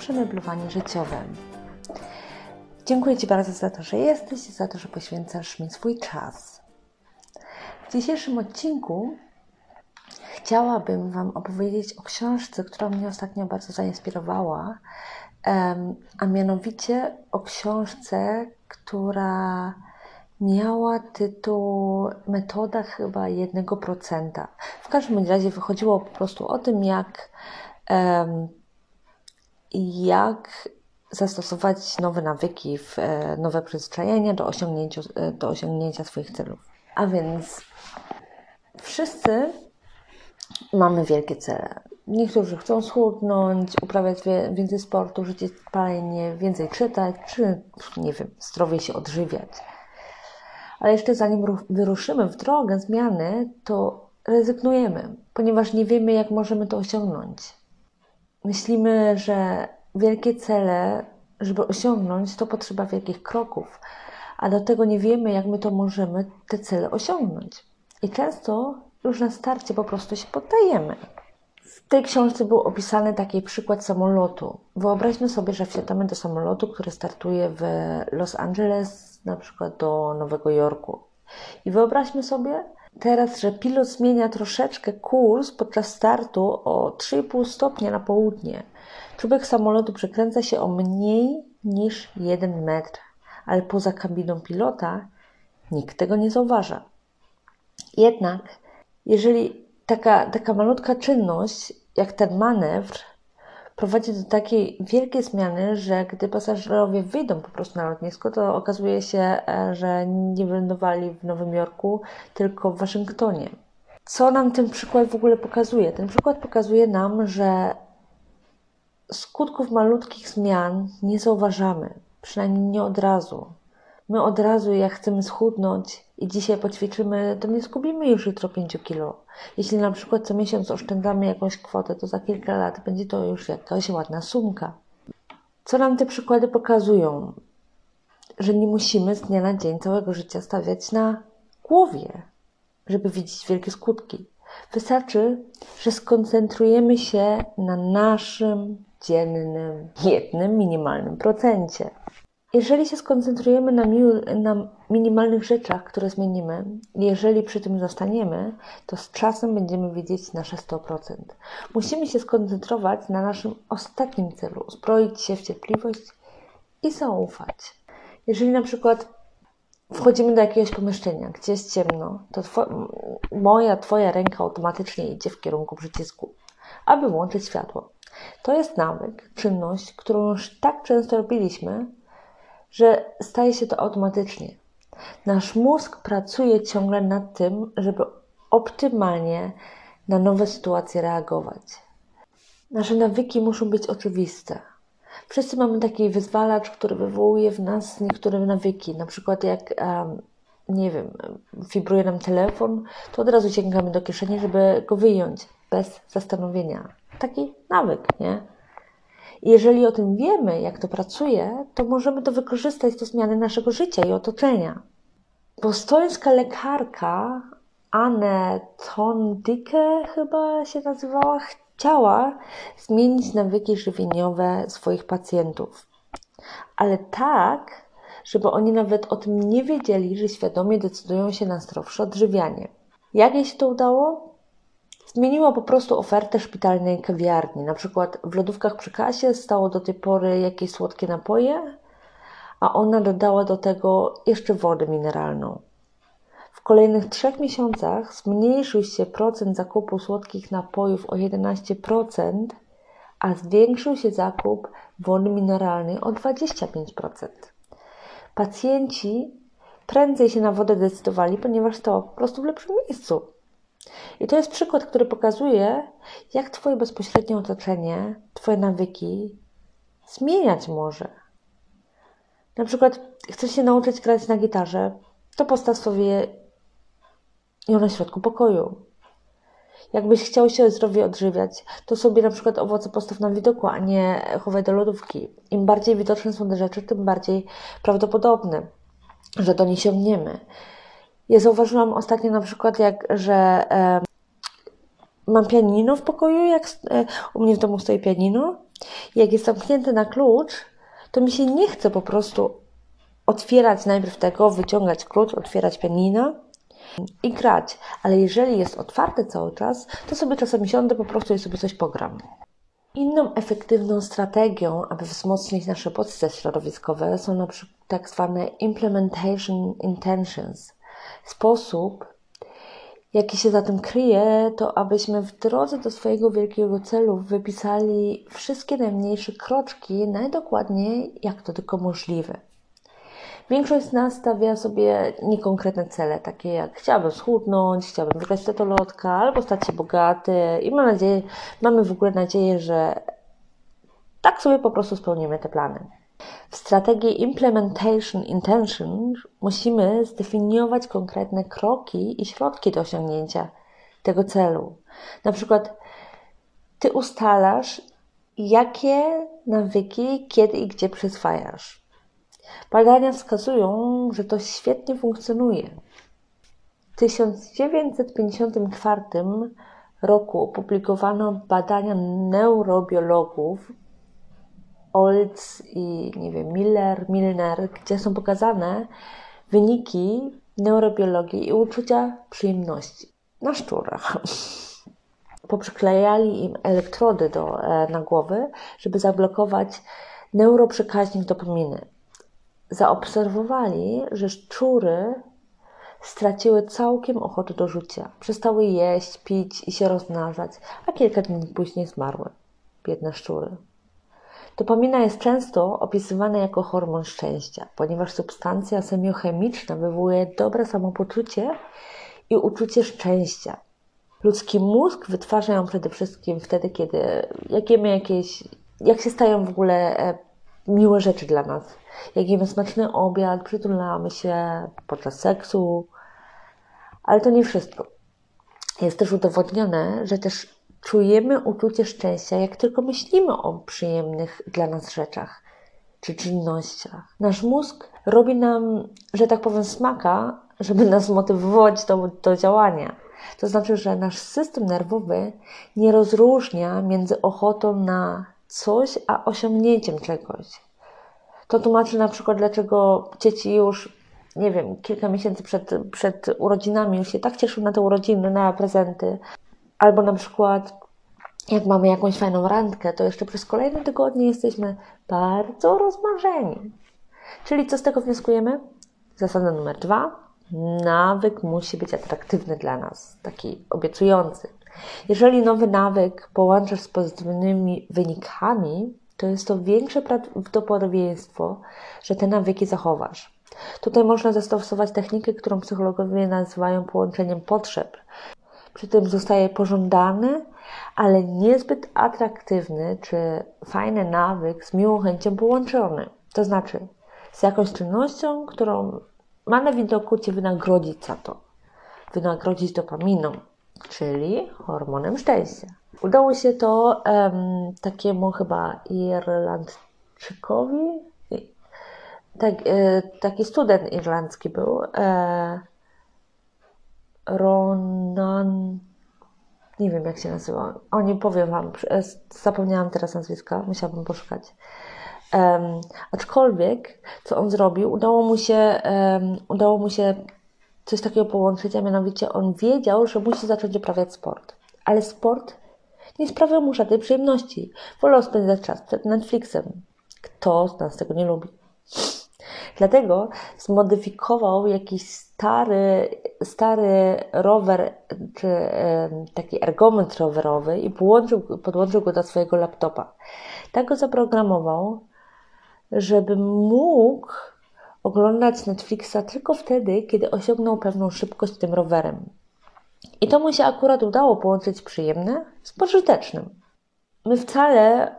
Przemeblowanie życiowe. Dziękuję Ci bardzo za to, że jesteś i za to, że poświęcasz mi swój czas. W dzisiejszym odcinku chciałabym Wam opowiedzieć o książce, która mnie ostatnio bardzo zainspirowała, a mianowicie o książce, która miała tytuł Metoda chyba 1%. W każdym razie wychodziło po prostu o tym, jak, jak zastosować nowe nawyki, w, e, nowe przyzwyczajenia do osiągnięcia, e, do osiągnięcia swoich celów. A więc wszyscy mamy wielkie cele. Niektórzy chcą schudnąć, uprawiać więcej sportu, życie spalenie, więcej czytać, czy nie wiem, zdrowie się odżywiać. Ale jeszcze zanim wyruszymy w drogę zmiany, to rezygnujemy, ponieważ nie wiemy, jak możemy to osiągnąć. Myślimy, że wielkie cele, żeby osiągnąć, to potrzeba wielkich kroków, a do tego nie wiemy, jak my to możemy te cele osiągnąć. I często już na starcie po prostu się poddajemy. W tej książce był opisany taki przykład samolotu. Wyobraźmy sobie, że wsiadamy do samolotu, który startuje w Los Angeles, na przykład do Nowego Jorku. I wyobraźmy sobie teraz, że pilot zmienia troszeczkę kurs podczas startu o 3,5 stopnia na południe. Czubek samolotu przekręca się o mniej niż 1 metr, ale poza kabiną pilota nikt tego nie zauważa. Jednak, jeżeli taka, taka malutka czynność, jak ten manewr, prowadzi do takiej wielkiej zmiany, że gdy pasażerowie wyjdą po prostu na lotnisko, to okazuje się, e, że nie wylądowali w Nowym Jorku, tylko w Waszyngtonie. Co nam ten przykład w ogóle pokazuje? Ten przykład pokazuje nam, że skutków malutkich zmian nie zauważamy, przynajmniej nie od razu. My od razu, jak chcemy schudnąć i dzisiaj poćwiczymy, to nie zgubimy już jutro 5 kilo. Jeśli na przykład co miesiąc oszczędzamy jakąś kwotę, to za kilka lat będzie to już jakaś ładna sumka. Co nam te przykłady pokazują? Że nie musimy z dnia na dzień całego życia stawiać na głowie, żeby widzieć wielkie skutki. Wystarczy, że skoncentrujemy się na naszym dziennym, jednym minimalnym procencie. Jeżeli się skoncentrujemy na, na, minimalnych rzeczach, które zmienimy, jeżeli przy tym zostaniemy, to z czasem będziemy widzieć nasze 100%. Musimy się skoncentrować na naszym ostatnim celu, uzbroić się w cierpliwość i zaufać. Jeżeli na przykład wchodzimy do jakiegoś pomieszczenia, gdzie jest ciemno, to moja, Twoja ręka automatycznie idzie w kierunku przycisku, aby włączyć światło. To jest nawyk, czynność, którą już tak często robiliśmy, że staje się to automatycznie. Nasz mózg pracuje ciągle nad tym, żeby optymalnie na nowe sytuacje reagować. Nasze nawyki muszą być oczywiste. Wszyscy mamy taki wyzwalacz, który wywołuje w nas niektóre nawyki. Na przykład jak, nie wiem, wibruje nam telefon, to od razu sięgamy do kieszeni, żeby go wyjąć bez zastanowienia. Taki nawyk, nie? Jeżeli o tym wiemy, jak to pracuje, to możemy to wykorzystać do zmiany naszego życia i otoczenia. Bostońska lekarka Anne Tondike chyba się nazywała, chciała zmienić nawyki żywieniowe swoich pacjentów. Ale tak, żeby oni nawet o tym nie wiedzieli, że świadomie decydują się na zdrowsze odżywianie. Jak jej się to udało? Zmieniła po prostu ofertę szpitalnej kawiarni. Na przykład w lodówkach przy kasie stało do tej pory jakieś słodkie napoje, a ona dodała do tego jeszcze wodę mineralną. W kolejnych trzech miesiącach zmniejszył się procent zakupu słodkich napojów o 11%, a zwiększył się zakup wody mineralnej o 25%. Pacjenci prędzej się na wodę decydowali, ponieważ stała po prostu w lepszym miejscu. I to jest przykład, który pokazuje, jak Twoje bezpośrednie otoczenie, Twoje nawyki zmieniać może. Na przykład, chcesz się nauczyć grać na gitarze, to postaw sobie ją na środku pokoju. Jakbyś chciał się zdrowie odżywiać, to sobie na przykład owoce postaw na widoku, a nie chowaj do lodówki. Im bardziej widoczne są te rzeczy, tym bardziej prawdopodobne, że do nich sięgniemy. Ja zauważyłam ostatnio na przykład, jak, że e, mam pianino w pokoju, jak e, u mnie w domu stoi pianino, jak jest zamknięte na klucz, to mi się nie chce po prostu otwierać najpierw tego, wyciągać klucz, otwierać pianino i grać. Ale jeżeli jest otwarte cały czas, to sobie czasami siądę po prostu i sobie coś pogram. Inną efektywną strategią, aby wzmocnić nasze bodźce środowiskowe są na przykład tak zwane implementation intentions. Sposób, jaki się za tym kryje, to abyśmy w drodze do swojego wielkiego celu wypisali wszystkie najmniejsze kroczki najdokładniej, jak to tylko możliwe. Większość z nas stawia sobie niekonkretne cele, takie jak chciałabym schudnąć, chciałabym wygrać tetolotka, albo stać się bogaty i mam nadzieję, mamy w ogóle nadzieję, że tak sobie po prostu spełnimy te plany. W strategii Implementation Intention musimy zdefiniować konkretne kroki i środki do osiągnięcia tego celu. Na przykład, ty ustalasz, jakie nawyki, kiedy i gdzie przyswajasz. Badania wskazują, że to świetnie funkcjonuje. W 1954 roku opublikowano badania neurobiologów Olds i nie wiem, Miller, Milner, gdzie są pokazane wyniki neurobiologii i uczucia przyjemności na szczurach. Poprzyklejali im elektrody do, e, na głowy, żeby zablokować neuroprzekaźnik dopaminy. Zaobserwowali, że szczury straciły całkiem ochotę do życia. Przestały jeść, pić i się rozmnażać, a kilka dni później zmarły. Biedne szczury. Dopamina jest często opisywana jako hormon szczęścia, ponieważ substancja semiochemiczna wywołuje dobre samopoczucie i uczucie szczęścia. Ludzki mózg wytwarza ją przede wszystkim wtedy, kiedy jak jemy jakieś, jak się stają w ogóle e, miłe rzeczy dla nas. Jak jemy smaczny obiad, przytulamy się podczas seksu. Ale to nie wszystko. Jest też udowodnione, że też czujemy uczucie szczęścia, jak tylko myślimy o przyjemnych dla nas rzeczach czy czynnościach. Nasz mózg robi nam, że tak powiem, smaka, żeby nas motywować do, do działania. To znaczy, że nasz system nerwowy nie rozróżnia między ochotą na coś, a osiągnięciem czegoś. To tłumaczy na przykład, dlaczego dzieci już, nie wiem, kilka miesięcy przed, przed urodzinami już się tak cieszą na te urodziny, na prezenty, Albo na przykład, jak mamy jakąś fajną randkę, to jeszcze przez kolejne tygodnie jesteśmy bardzo rozmarzeni. Czyli co z tego wnioskujemy? Zasada numer dwa. Nawyk musi być atraktywny dla nas, taki obiecujący. Jeżeli nowy nawyk połączasz z pozytywnymi wynikami, to jest to większe prawdopodobieństwo, że te nawyki zachowasz. Tutaj można zastosować technikę, którą psychologowie nazywają połączeniem potrzeb, przy tym zostaje pożądany, ale niezbyt atraktywny czy fajny nawyk z miłą chęcią połączony. To znaczy z jakąś czynnością, którą ma na widoku Cię wynagrodzić za to. Wynagrodzić dopaminą, czyli hormonem szczęścia. Udało się to um, takiemu chyba Irlandczykowi, tak, e, taki student irlandzki był, e, Ronan. Nie wiem, jak się nazywa. O, nie powiem Wam. E, zapomniałam teraz nazwiska. Musiałabym poszukać. Um, aczkolwiek, co on zrobił, udało mu się, um, udało mu się coś takiego połączyć, a mianowicie on wiedział, że musi zacząć uprawiać sport. Ale sport nie sprawiał mu żadnej przyjemności. Wolał spędzać czas przed Netflixem. Kto z nas tego nie lubi? Dlatego zmodyfikował jakiś stary, stary rower, czy taki ergometr rowerowy i podłączył, go do swojego laptopa. Tak go zaprogramował, żeby mógł oglądać Netflixa tylko wtedy, kiedy osiągnął pewną szybkość tym rowerem. I to mu się akurat udało połączyć przyjemne z pożytecznym. My wcale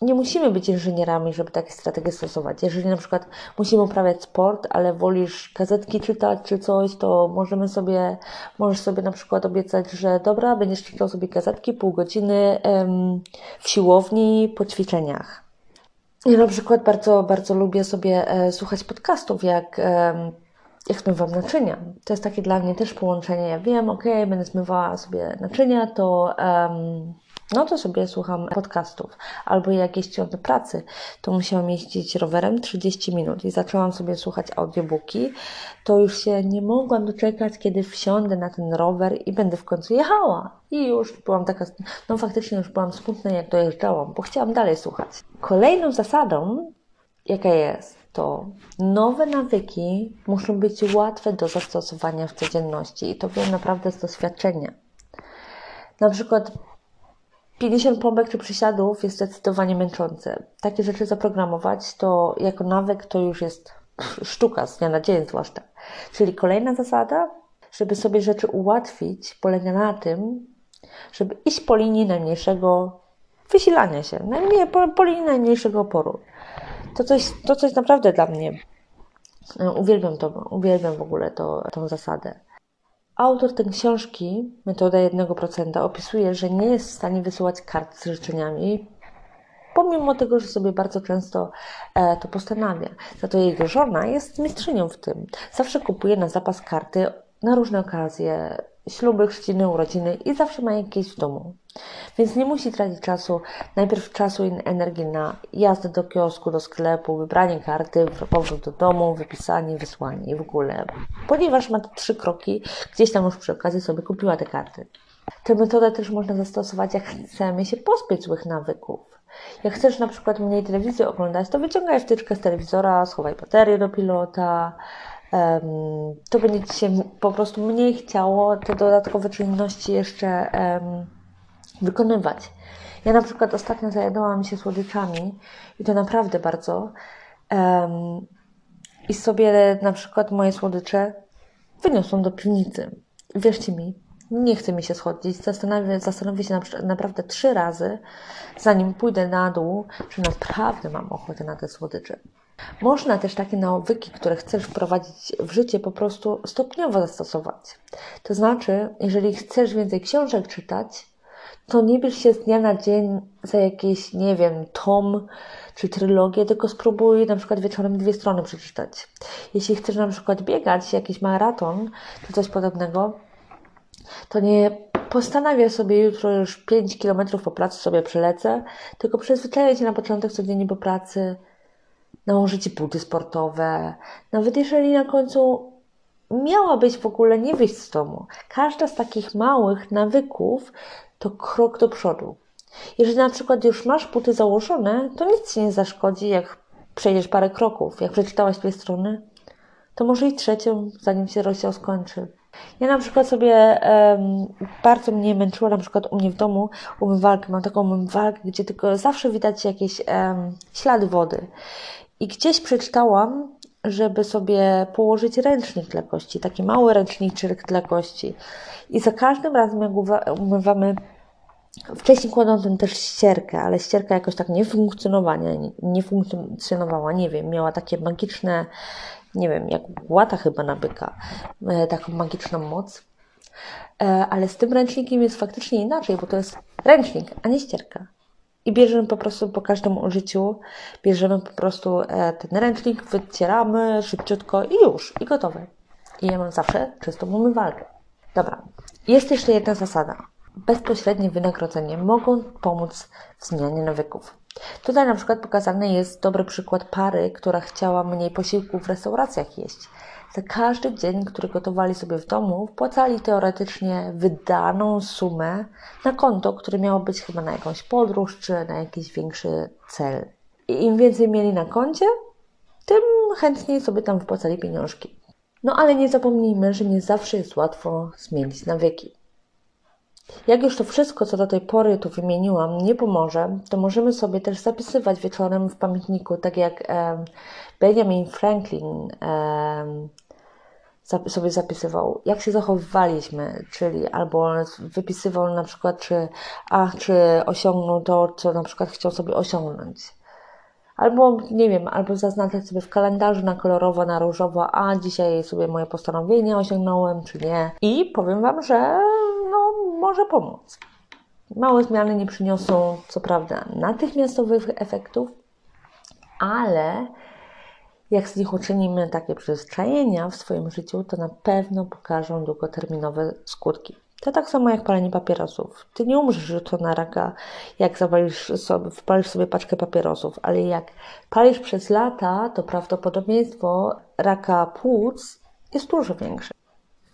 nie musimy być inżynierami, żeby takie strategie stosować. Jeżeli na przykład musimy uprawiać sport, ale wolisz gazetki czytać czy coś, to możemy sobie, możesz sobie na przykład obiecać, że dobra, będziesz czytał sobie gazetki pół godziny em, w siłowni po ćwiczeniach. Ja na przykład bardzo, bardzo lubię sobie e, słuchać podcastów, jak e, jak zmywam naczynia. To jest takie dla mnie też połączenie. Ja wiem, ok, będę zmywała sobie naczynia, to um, no to sobie słucham podcastów. Albo jak jeździłam pracy, to musiałam jeździć rowerem 30 minut i zaczęłam sobie słuchać audiobooki. To już się nie mogłam doczekać, kiedy wsiądę na ten rower i będę w końcu jechała. I już byłam taka, no faktycznie już byłam smutna, jak dojeżdżałam, bo chciałam dalej słuchać. Kolejną zasadą, jaka jest, to nowe nawyki muszą być łatwe do zastosowania w codzienności i to wiem naprawdę z doświadczenia. Na przykład 50 pompek czy przysiadów jest zdecydowanie męczące. Takie rzeczy zaprogramować to jako nawyk to już jest sztuka z dnia na dzień zwłaszcza. Czyli kolejna zasada, żeby sobie rzeczy ułatwić, polega na tym, żeby iść po linii najmniejszego wysilania się, najmniej, po, po linii najmniejszego oporu. To coś, to coś naprawdę dla mnie. E, uwielbiam to, uwielbiam w ogóle to, tą zasadę. Autor tej książki, Metoda 1%, opisuje, że nie jest w stanie wysyłać kart z życzeniami, pomimo tego, że sobie bardzo często e, to postanawia. Za to jego żona jest mistrzynią w tym. Zawsze kupuje na zapas karty na różne okazje, śluby, chrzciny, urodziny i zawsze ma jakieś w domu. Więc nie musi tracić czasu, najpierw czasu i energii na jazdę do kiosku, do sklepu, wybranie karty, powrót do domu, wypisanie, wysłanie i w ogóle. Ponieważ ma te trzy kroki, gdzieś tam już przy okazji sobie kupiła te karty. Tę metodę też można zastosować, jak chcemy się pozbyć złych nawyków. Jak chcesz na przykład mniej telewizji oglądać, to wyciągaj wtyczkę z telewizora, schowaj baterię do pilota, to będzie Ci się po prostu mniej chciało te dodatkowe czynności jeszcze wykonywać. Ja na przykład ostatnio zajadałam się słodyczami i to naprawdę bardzo. Um, I sobie na przykład moje słodycze wyniosłam do piwnicy. Wierzcie mi, nie chce mi się schodzić. Zastanowię, zastanowię się na, naprawdę trzy razy, zanim pójdę na dół, czy naprawdę mam ochotę na te słodycze. Można też takie nawyki, które chcesz wprowadzić w życie, po prostu stopniowo zastosować. To znaczy, jeżeli chcesz więcej książek czytać, to nie bierz się z dnia na dzień za jakieś, nie wiem, tom czy trylogię, tylko spróbuj na przykład wieczorem dwie strony przeczytać. Jeśli chcesz na przykład biegać jakiś maraton czy coś podobnego, to nie postanawiaj sobie jutro już 5 km po pracy sobie przelecę, tylko przyzwyczajaj się na początek codziennie po pracy, nałożyć buty sportowe. Nawet jeżeli na końcu miałabyś w ogóle nie wyjść z domu. Każda z takich małych nawyków to krok do przodu. Jeżeli na przykład już masz buty założone, to nic ci nie zaszkodzi, jak przejdziesz parę kroków. Jak przeczytałaś dwie strony, to może i trzecią, zanim się rozdział skończy. Ja na przykład sobie um, bardzo mnie męczyła na przykład u mnie w domu umywalkę. Mam taką umywalkę, gdzie tylko zawsze widać jakieś um, ślady wody. I gdzieś przeczytałam, żeby sobie położyć ręcznik dla kości, taki mały ręczniczek dla kości. I za każdym razem, jak umywamy, wcześniej kładąc też ścierkę, ale ścierka jakoś tak nie funkcjonowała, nie, nie funkcjonowała, nie wiem, miała takie magiczne, nie wiem, jak łata chyba nabyka, e, taką magiczną moc. E, ale z tym ręcznikiem jest faktycznie inaczej, bo to jest ręcznik, a nie ścierka. I bierzemy po prostu po każdym użyciu, bierzemy po prostu e, ten ręcznik, wycieramy szybciutko i już, i gotowe. I ja mam zawsze czystą umywalkę. Dobra, jest jeszcze jedna zasada. Bezpośrednie wynagrodzenie mogą pomóc w zmianie nawyków. Tutaj na przykład pokazany jest dobry przykład pary, która chciała mniej posiłku w restauracjach jeść. Za każdy dzień, który gotowali sobie w domu, wpłacali teoretycznie wydaną sumę na konto, które miało być chyba na jakąś podróż czy na jakiś większy cel. I im więcej mieli na koncie, tym chętniej sobie tam wpłacali pieniążki. No ale nie zapomnijmy, że nie zawsze jest łatwo zmienić nawyki. Jak już to wszystko, co do tej pory tu wymieniłam, nie pomoże, to możemy sobie też zapisywać wieczorem w pamiętniku, tak jak Benjamin Franklin sobie zapisywał, jak się zachowywaliśmy, czyli albo wypisywał na przykład, czy, a, czy osiągnął to, co na przykład chciał sobie osiągnąć. Albo, nie wiem, albo zaznaczać sobie w kalendarzu na kolorowo, na różowo, a dzisiaj sobie moje postanowienie osiągnąłem, czy nie. I powiem Wam, że może pomóc. Małe zmiany nie przyniosą, co prawda, natychmiastowych efektów, ale jak z nich uczynimy takie przyzwyczajenia w swoim życiu, to na pewno pokażą długoterminowe skutki. To tak samo jak palenie papierosów. Ty nie umrzesz jutro na raka, jak zawalisz sobie, wpalisz sobie paczkę papierosów, ale jak palisz przez lata, to prawdopodobieństwo raka płuc jest dużo większe.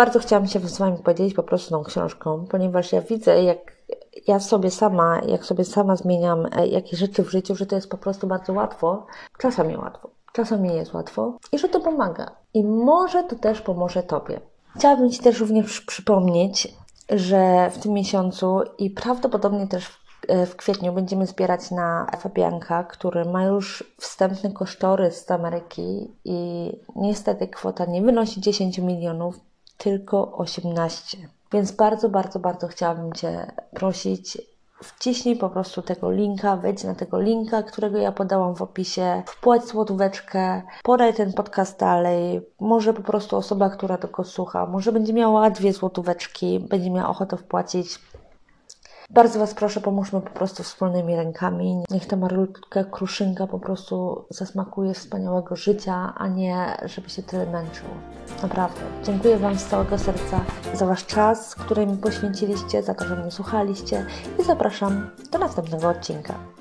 Bardzo chciałam się z Wami podzielić po prostu tą książką, ponieważ ja widzę, jak ja sobie sama, jak sobie sama zmieniam e, jakieś rzeczy w życiu, że to jest po prostu bardzo łatwo, czasami łatwo, czasami jest łatwo i że to pomaga. I może to też pomoże Tobie. Chciałabym Ci też również przypomnieć, że w tym miesiącu i prawdopodobnie też w, e, w kwietniu będziemy zbierać na Fabianka, który ma już wstępny kosztorys z Ameryki i niestety kwota nie wynosi 10 milionów, tylko 18. Więc bardzo, bardzo, bardzo chciałabym Cię prosić, wciśnij po prostu tego linka, wejdź na tego linka, którego ja podałam w opisie, wpłać złotóweczkę, podaj ten podcast dalej. Może po prostu osoba, która tylko słucha, może będzie miała dwie złotóweczki, będzie miała ochotę wpłacić bardzo Was proszę, pomóżmy po prostu wspólnymi rękami. Niech ta malutka kruszynka po prostu zasmakuje wspaniałego życia, a nie żeby się tyle męczył. Naprawdę. Dziękuję Wam z całego serca za Wasz czas, który mi poświęciliście, za to, że mnie słuchaliście i zapraszam do następnego odcinka.